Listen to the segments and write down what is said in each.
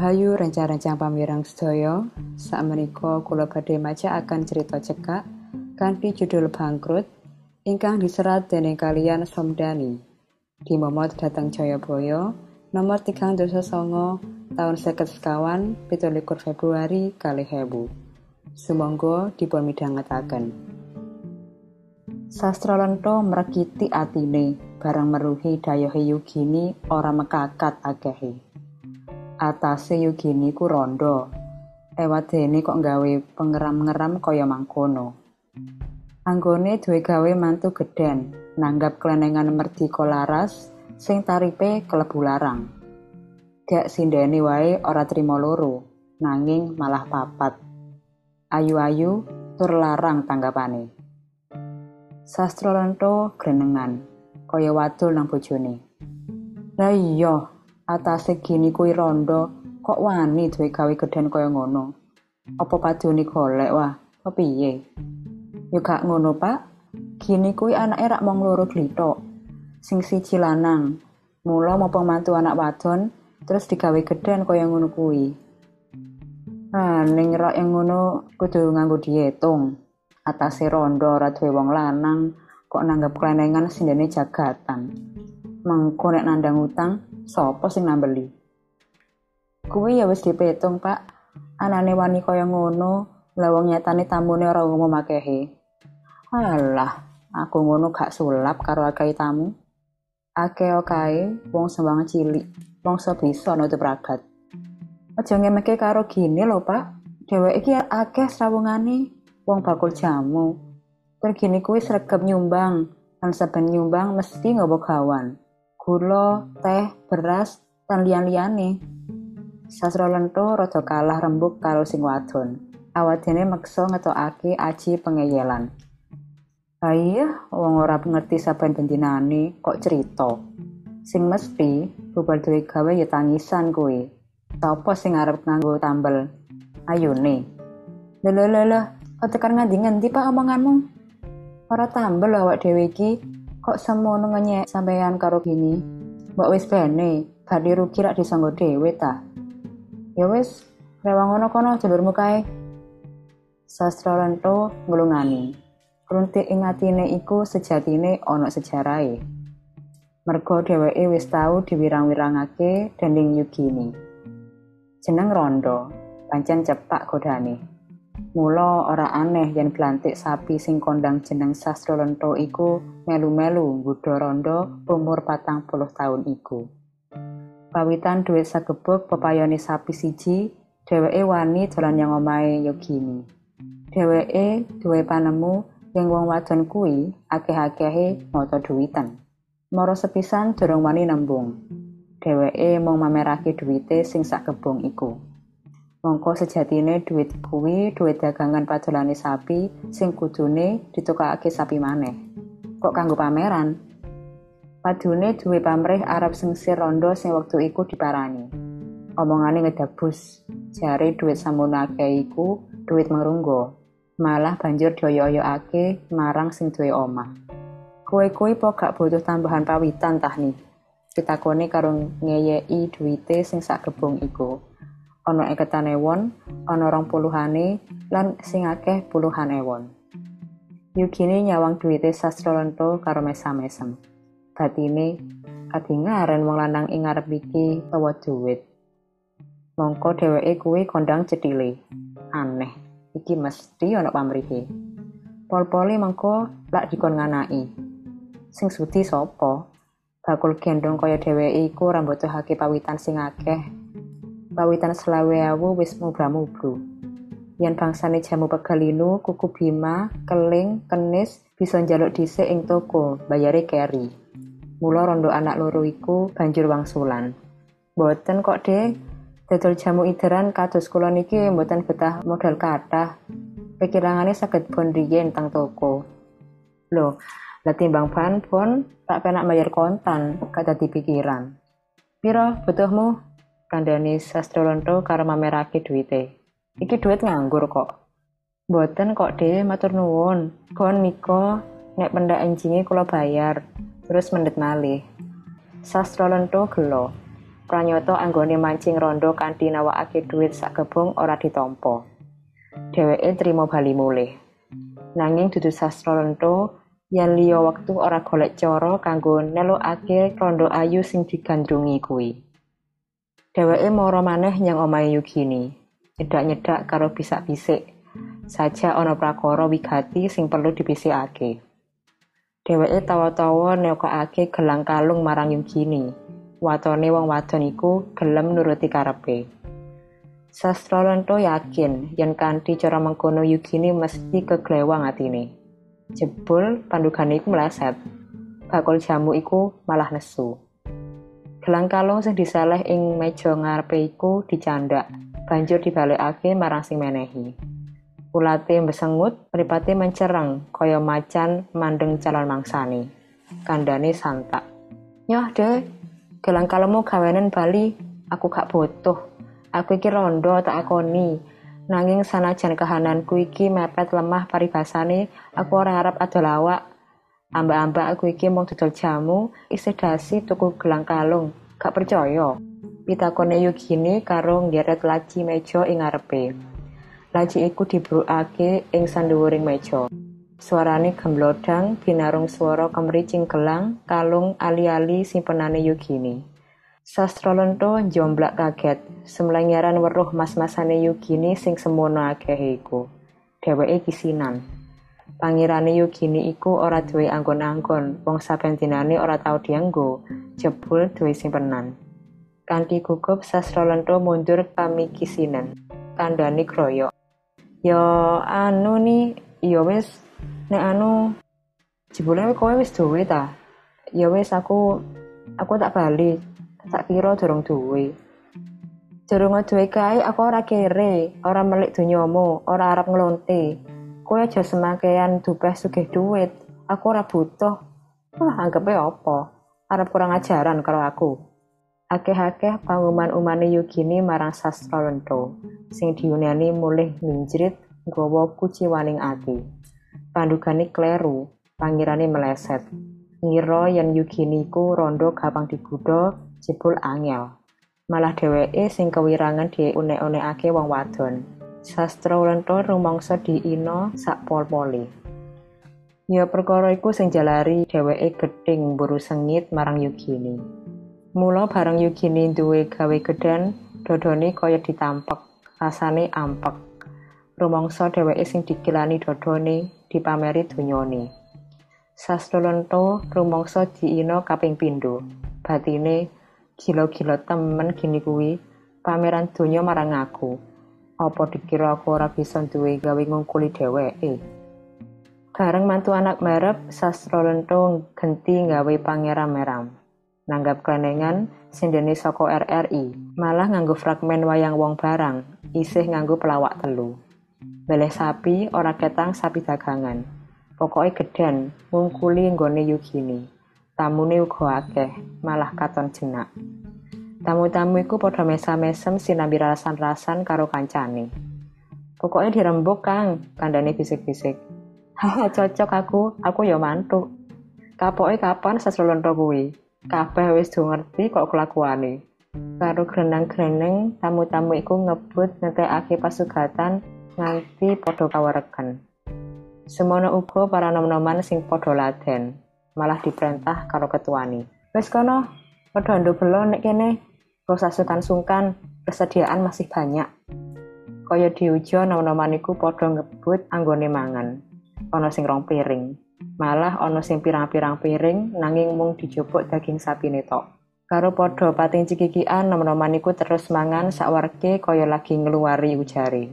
Rahayu rencang-rencang pamirang sedaya, sakmenika kula badhe akan cerita cekak kanthi judul Bangkrut ingkang diserat dening kalian Somdani. Dimomot dhateng Jayabaya nomor 3 songo tahun seket sekawan pitulikur Februari kali hebu. Sumangga dipun midhangetaken. Sastra lento mrekiti atine barang meruhi dayohe Yugini ora mekakat akehe. Atase Yugini ku rondo. Ewadene kok gawe pengeram-ngeram kaya mangkono. Anggone duwe gawe mantu gedhen, nanggap klenengan merdika laras sing taripe klebu larang. Gak sindene wae ora trimo loro, nanging malah papat. Ayu-ayu tur larang tanggapane. Sastro lento grenengan, kaya wadul nang bojone. Lah iya, atase gini kuwi rondo kok wani duwe gawe gedhen kaya ngono? Apa padune golek? Wah apa piye? Yo gak ngono pak. Gini kuwi anake rak mong loro glithok sing siji lanang. Mula mau pembantu anak wadon terus digawe gedhen kaya ngono kuwi. Ah ning rak yang ngono kudu nganggo diitung. Atase rondo ora duwe wong lanang kok nanggap klenengan sindene jagatan. Mengko nandang utang Sopo sing nambeli? Kuwi ya wis dipetung, Pak. Anane wani kaya ngono, lawang nyatane tamune ora umum akehe. Alah, aku ngono gak sulap karo akeh tamu. Akeh kae wong sembang cilik, wong so bisa nutup ragat. Aja ngemeke karo gini lho, Pak. Dheweke iki akeh srawungane wong bakul jamu. Tergini kuwi sregep nyumbang, lan saben nyumbang mesti ngobo kawan gula, teh, beras, dan liyan-liyane. Sastra lento rada kalah rembuk karo sing wadon. Awadene meksa ngetokake aji pengeyelan. Iya, wong ora ngerti saben bendinane kok cerita. Sing mesti bubal duwe gawe ya tangisan kowe. Sapa sing arep nganggo tambel? Ayune. Lho lho lho, kok tekan ngendi-ngendi Pak omonganmu? Ora tambel awak dhewe iki kok semono ngenyek sampeyan karo gini mbok wis bene badhe rugi rak disanggo dhewe ta. Ya wis rewang ngono kono jalurmu kae. Sastra lento nglungani. Runtik ing atine iku sejatine ana sejarahe. Mergo dheweke wis tau diwirang-wirangake dening Yugini. Jeneng Rondo pancen cepak godane Mula ora aneh yen glantik sapi sing kondang jeneng Sastro Lento iku melu-melu nggodha rondo umur patang puluh tahun iku. Pawitan duit sagebuk pepayone sapi siji, dheweke wani dolan yang omahe Yogini. Dheweke duwe panemu yang wong wadon kuwi akeh-akehe moto duwitan. Moro sepisan durung wani nembung. Dheweke mau mamerake duwite sing sak kebong iku. Mongko sejatine duit kuwi duit dagangan padolane sapi sing kudune ditukake sapi maneh. Kok kanggo pameran? Padune duwe pamrih Arab sengsir rondo sing wektu iku diparani. Omongane ngedabus, jare duit samunake iku duit merunggo. Malah banjur dioyo-oyoake marang sing duwe omah. Kowe kuwi po gak butuh tambahan pawitan tah nih. Pitakone karo ngeyeki duwite sing sak gebung iku. Ana eketan ewon, ana rong puluhane, lan sing akeh puluhan ewon. Yugine nyawang duwite sastra lento karo mesam-mesem. Batine kadingaren wong lanang ing ngarep iki tawa duwit. Mongko dheweke kuwi kondang cedhile. Aneh, iki mesti ana pamrihe. Pol-poli mengko lak dikon nganaki. Sing sudi sapa? Bakul gendong kaya dheweke iku rambutuhake pawitan sing akeh Pawitan selawe awu wis mubra-mubru. Yen bangsane jamu pegalinu, kuku bima, keling, kenis bisa njaluk dhisik ing toko, bayare keri. Mula rondo anak loro iku banjur wangsulan. Boten kok, Dek. Dodol jamu ideran kados kula niki mboten betah modal kathah. Pikirangane saged bon riyen tang toko. Loh, lah timbang ban pun tak penak bayar kontan, kata dipikiran. Piro butuhmu? Kandhani Sastronto karo mamerake duwite. Iki duit nganggur kok. Boten kok deh matur nuwun. Kon niko nek pendak enjinge bayar. Terus mendet malih. Sastronto gelo. pranyata anggone mancing rondo kanthi nawakake dhuwit sak gebung ora ditampa. Dheweke trimo bali mulih. Nanging dudu sastra lento yen liya wektu ora golek cara kanggo nelokake rondo ayu sing digandrungi kuwi. Dheweke mara maneh nyang omahe Yugini. Nyedak-nyedak karo bisak-bisik. Saja ana prakara wigati sing perlu dibisikake. Dheweke tawa-tawa nekokake gelang kalung marang Yugini. Watone wong wadon iku gelem nuruti karepe. Sastra lento yakin yen kanthi cara mengkono Yugini mesti keglewang atine. Jebul pandugane iku meleset. Bakul jamu iku malah nesu. Gelang kalung sing disaleh ing meja ngarepe iku dicandak, banjur dibalekake marang sing menehi. Ulate mbesengut, mripate mencereng kaya macan mandeng calon mangsane. Kandane santak. Nyoh, Dek. Gelang kalungmu gawenen bali, aku gak butuh. Aku iki rondo tak akoni. Nanging sanajan kahananku iki mepet lemah paribasane, aku ora arep adol lawak. Ambak-ambak aku iki mung dodol jamu, isih dasi tuku gelang kalung. Gak percaya. Pitakone Yugini karo nggeret laci meja ing ngarepe. Laci iku dibrukake ing sanduwuring meja. Suarane gemblodang binarung swara kemricing gelang kalung ali-ali simpenane Yugini. Sastra lento kaget, semlengeran weruh mas-masane Yugini sing semono akehe iku. Dheweke kisinan. Pangirane Yugini iku ora duwe anggon-anggon, wong saben dinane ora tau dianggo, jebul duwe simpenan. Kanthi gugup sastra lento mundur pamikisinan. Kandhane kroyok. Ya anu ni, ya wis nek anu jebule kowe wis duwe ta? Ya wis aku aku tak bali tak kira durung duwe. Durung duwe kae aku ora kere, ora melik donyamu, ora arep nglonte. Kowe aja semakean dupeh sugih duit. Aku ora butuh. Wah, anggape apa? Arep kurang ajaran karo aku. Akeh-akeh pangumuman umane Yugini marang sastra lento, sing diunani mulih minjrit nggawa kuciwaning ati. Pandugane kleru, pangirane meleset. Ngira yen Yugini ku rondo gampang digudha jebul angel. Malah dheweke sing kewirangan diunek-unekake wong wadon. Sastra rumangsa diina sak pol-pole. Ya perkara iku sing jalari dheweke gething mburu sengit marang Yugini. Mula bareng Yugini duwe gawe gedhan, dodone kaya ditampek, rasane ampek. Rumangsa dheweke sing dikilani dodone dipameri donyane. Sastra rumangsa diina kaping pindho. Batine Gila-gila temen gini kuwi, pameran donya marang aku. Apa dikira aku ora bisa duwe gawe ngungkuli dheweke? Bareng mantu anak merep, sastra lento genti gawe pangeran meram. Nanggap klenengan, sindene saka RRI, malah nganggo fragmen wayang wong barang, isih nganggo pelawak telu. Beleh sapi ora ketang sapi dagangan. Pokoke gedan, ngungkuli nggone Yugini. Tamune uga akeh, malah katon jenak. Tamu-tamu iku padha mesam-mesem sinambi rasan-rasan karo kancane. Pokoknya dirembuk, Kang, kandane bisik-bisik. Haha, cocok aku, aku ya mantuk. Kapoke kapan seslonto kuwi? Kabeh wis do ngerti kok kelakuane. Karo grenang-greneng, tamu-tamu iku ngebut ngetekake pasugatan nganti padha kawereken. Semono uga para nom-noman sing padha laden. malah diperintah karo ketuani. Wes kono, padha ndobelo nek kene, rasa sungkan-sungkan, persediaan masih banyak. Kaya diujo nom-noman iku padha ngebut anggone mangan. Ana sing rong piring. Malah ana sing pirang-pirang piring nanging mung dijupuk daging sapi netok. Karo padha pating cikikian nom-noman iku terus mangan sakwarke kaya lagi ngeluari ujare.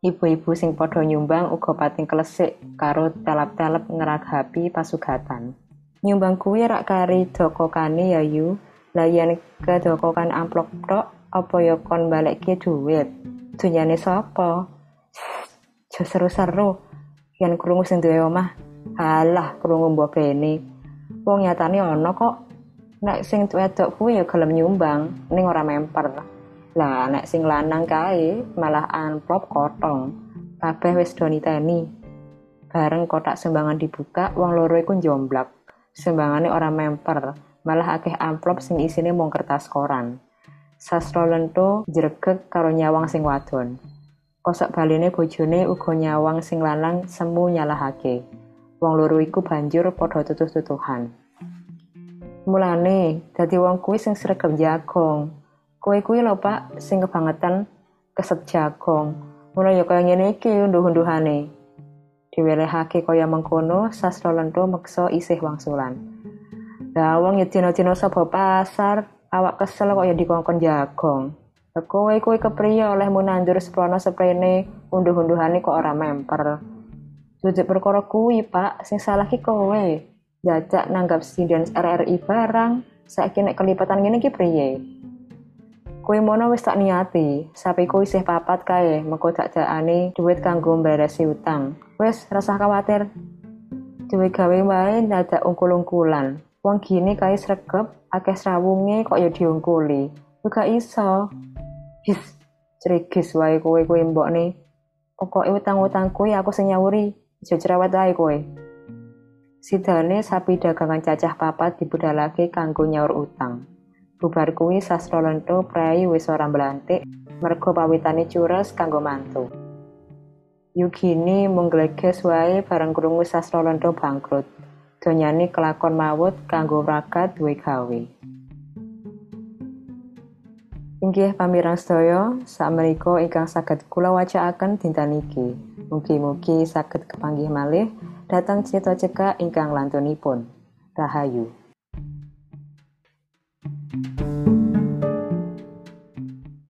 Ibu-ibu sing padha nyumbang uga pating klesik karo telap-telep ngeragapi pasugatan. Nyumbang kuwi rak kari dokokane ya yu. Lah yen kedokokan amplop tok apa ya kon balekke duit. Dunyane sapa? Jo seru-seru. Yen krungu sing duwe omah, halah krungu mbok bene. Wong nyatane ana kok. Nek sing wedok kuwi ya gelem nyumbang, ning ora memper. Lah nek sing lanang kae malah amplop kotong. Kabeh wis do niteni. Bareng kotak sumbangan dibuka, wong loro iku njomblak. Sumbangane ora memper, malah akeh amplop sing isine mung kertas koran. Sastra lento jregeg karo nyawang sing wadon. Kosok baline bojone uga nyawang sing lanang semu nyalahake. Wong loro iku banjur padha tutuh-tutuhan. Mulane, dadi wong kuwi sing sregep jagong. Kowe kuwi lho Pak, sing kebangetan keset jagong. Mulai ya kaya ngene iki unduh-unduhane. Diwelehake kaya mengkono, sastra lento meksa isih wangsulan. Lah wong ya dina-dina sapa pasar, awak kesel kok ya dikongkon jagong. Kowe kowe kepriye oleh nandur seprono seprene unduh-unduhane kok ora memper. Jujur perkara kuwi, Pak, sing salah ki kowe. Jajak nanggap sinden RRI barang, saiki nek kelipatan ngene ki priye? Kowe mono wis tak niati, sapi kowe isih papat kae, mengko tak jakane duit kanggo mberesi utang. Wes, rasa khawatir. Dewe gawe wae dadak ungkul-ungkulan. Wong gini kae sregep, akeh srawunge kok ya diungkuli. Juga iso. His, cerigis wae kowe kowe mbokne. Pokoke utang-utang kowe aku sing nyawuri. Aja cerewet wae kowe. Sidane sapi dagangan cacah papat dibudalake kanggo nyaur utang. Bubar kuwi sastra lento prai wis ora mblantik mergo pawitane cures kanggo mantu. Yugini mung wae bareng krungu sastra lento bangkrut. Donyane kelakon mawut kanggo rakat duwe gawe. Inggih pamirang sedaya, sakmenika ingkang saged kula wacaaken dinten iki. Mugi-mugi saged kepanggih malih dhateng cita cekak ingkang lantunipun. Rahayu.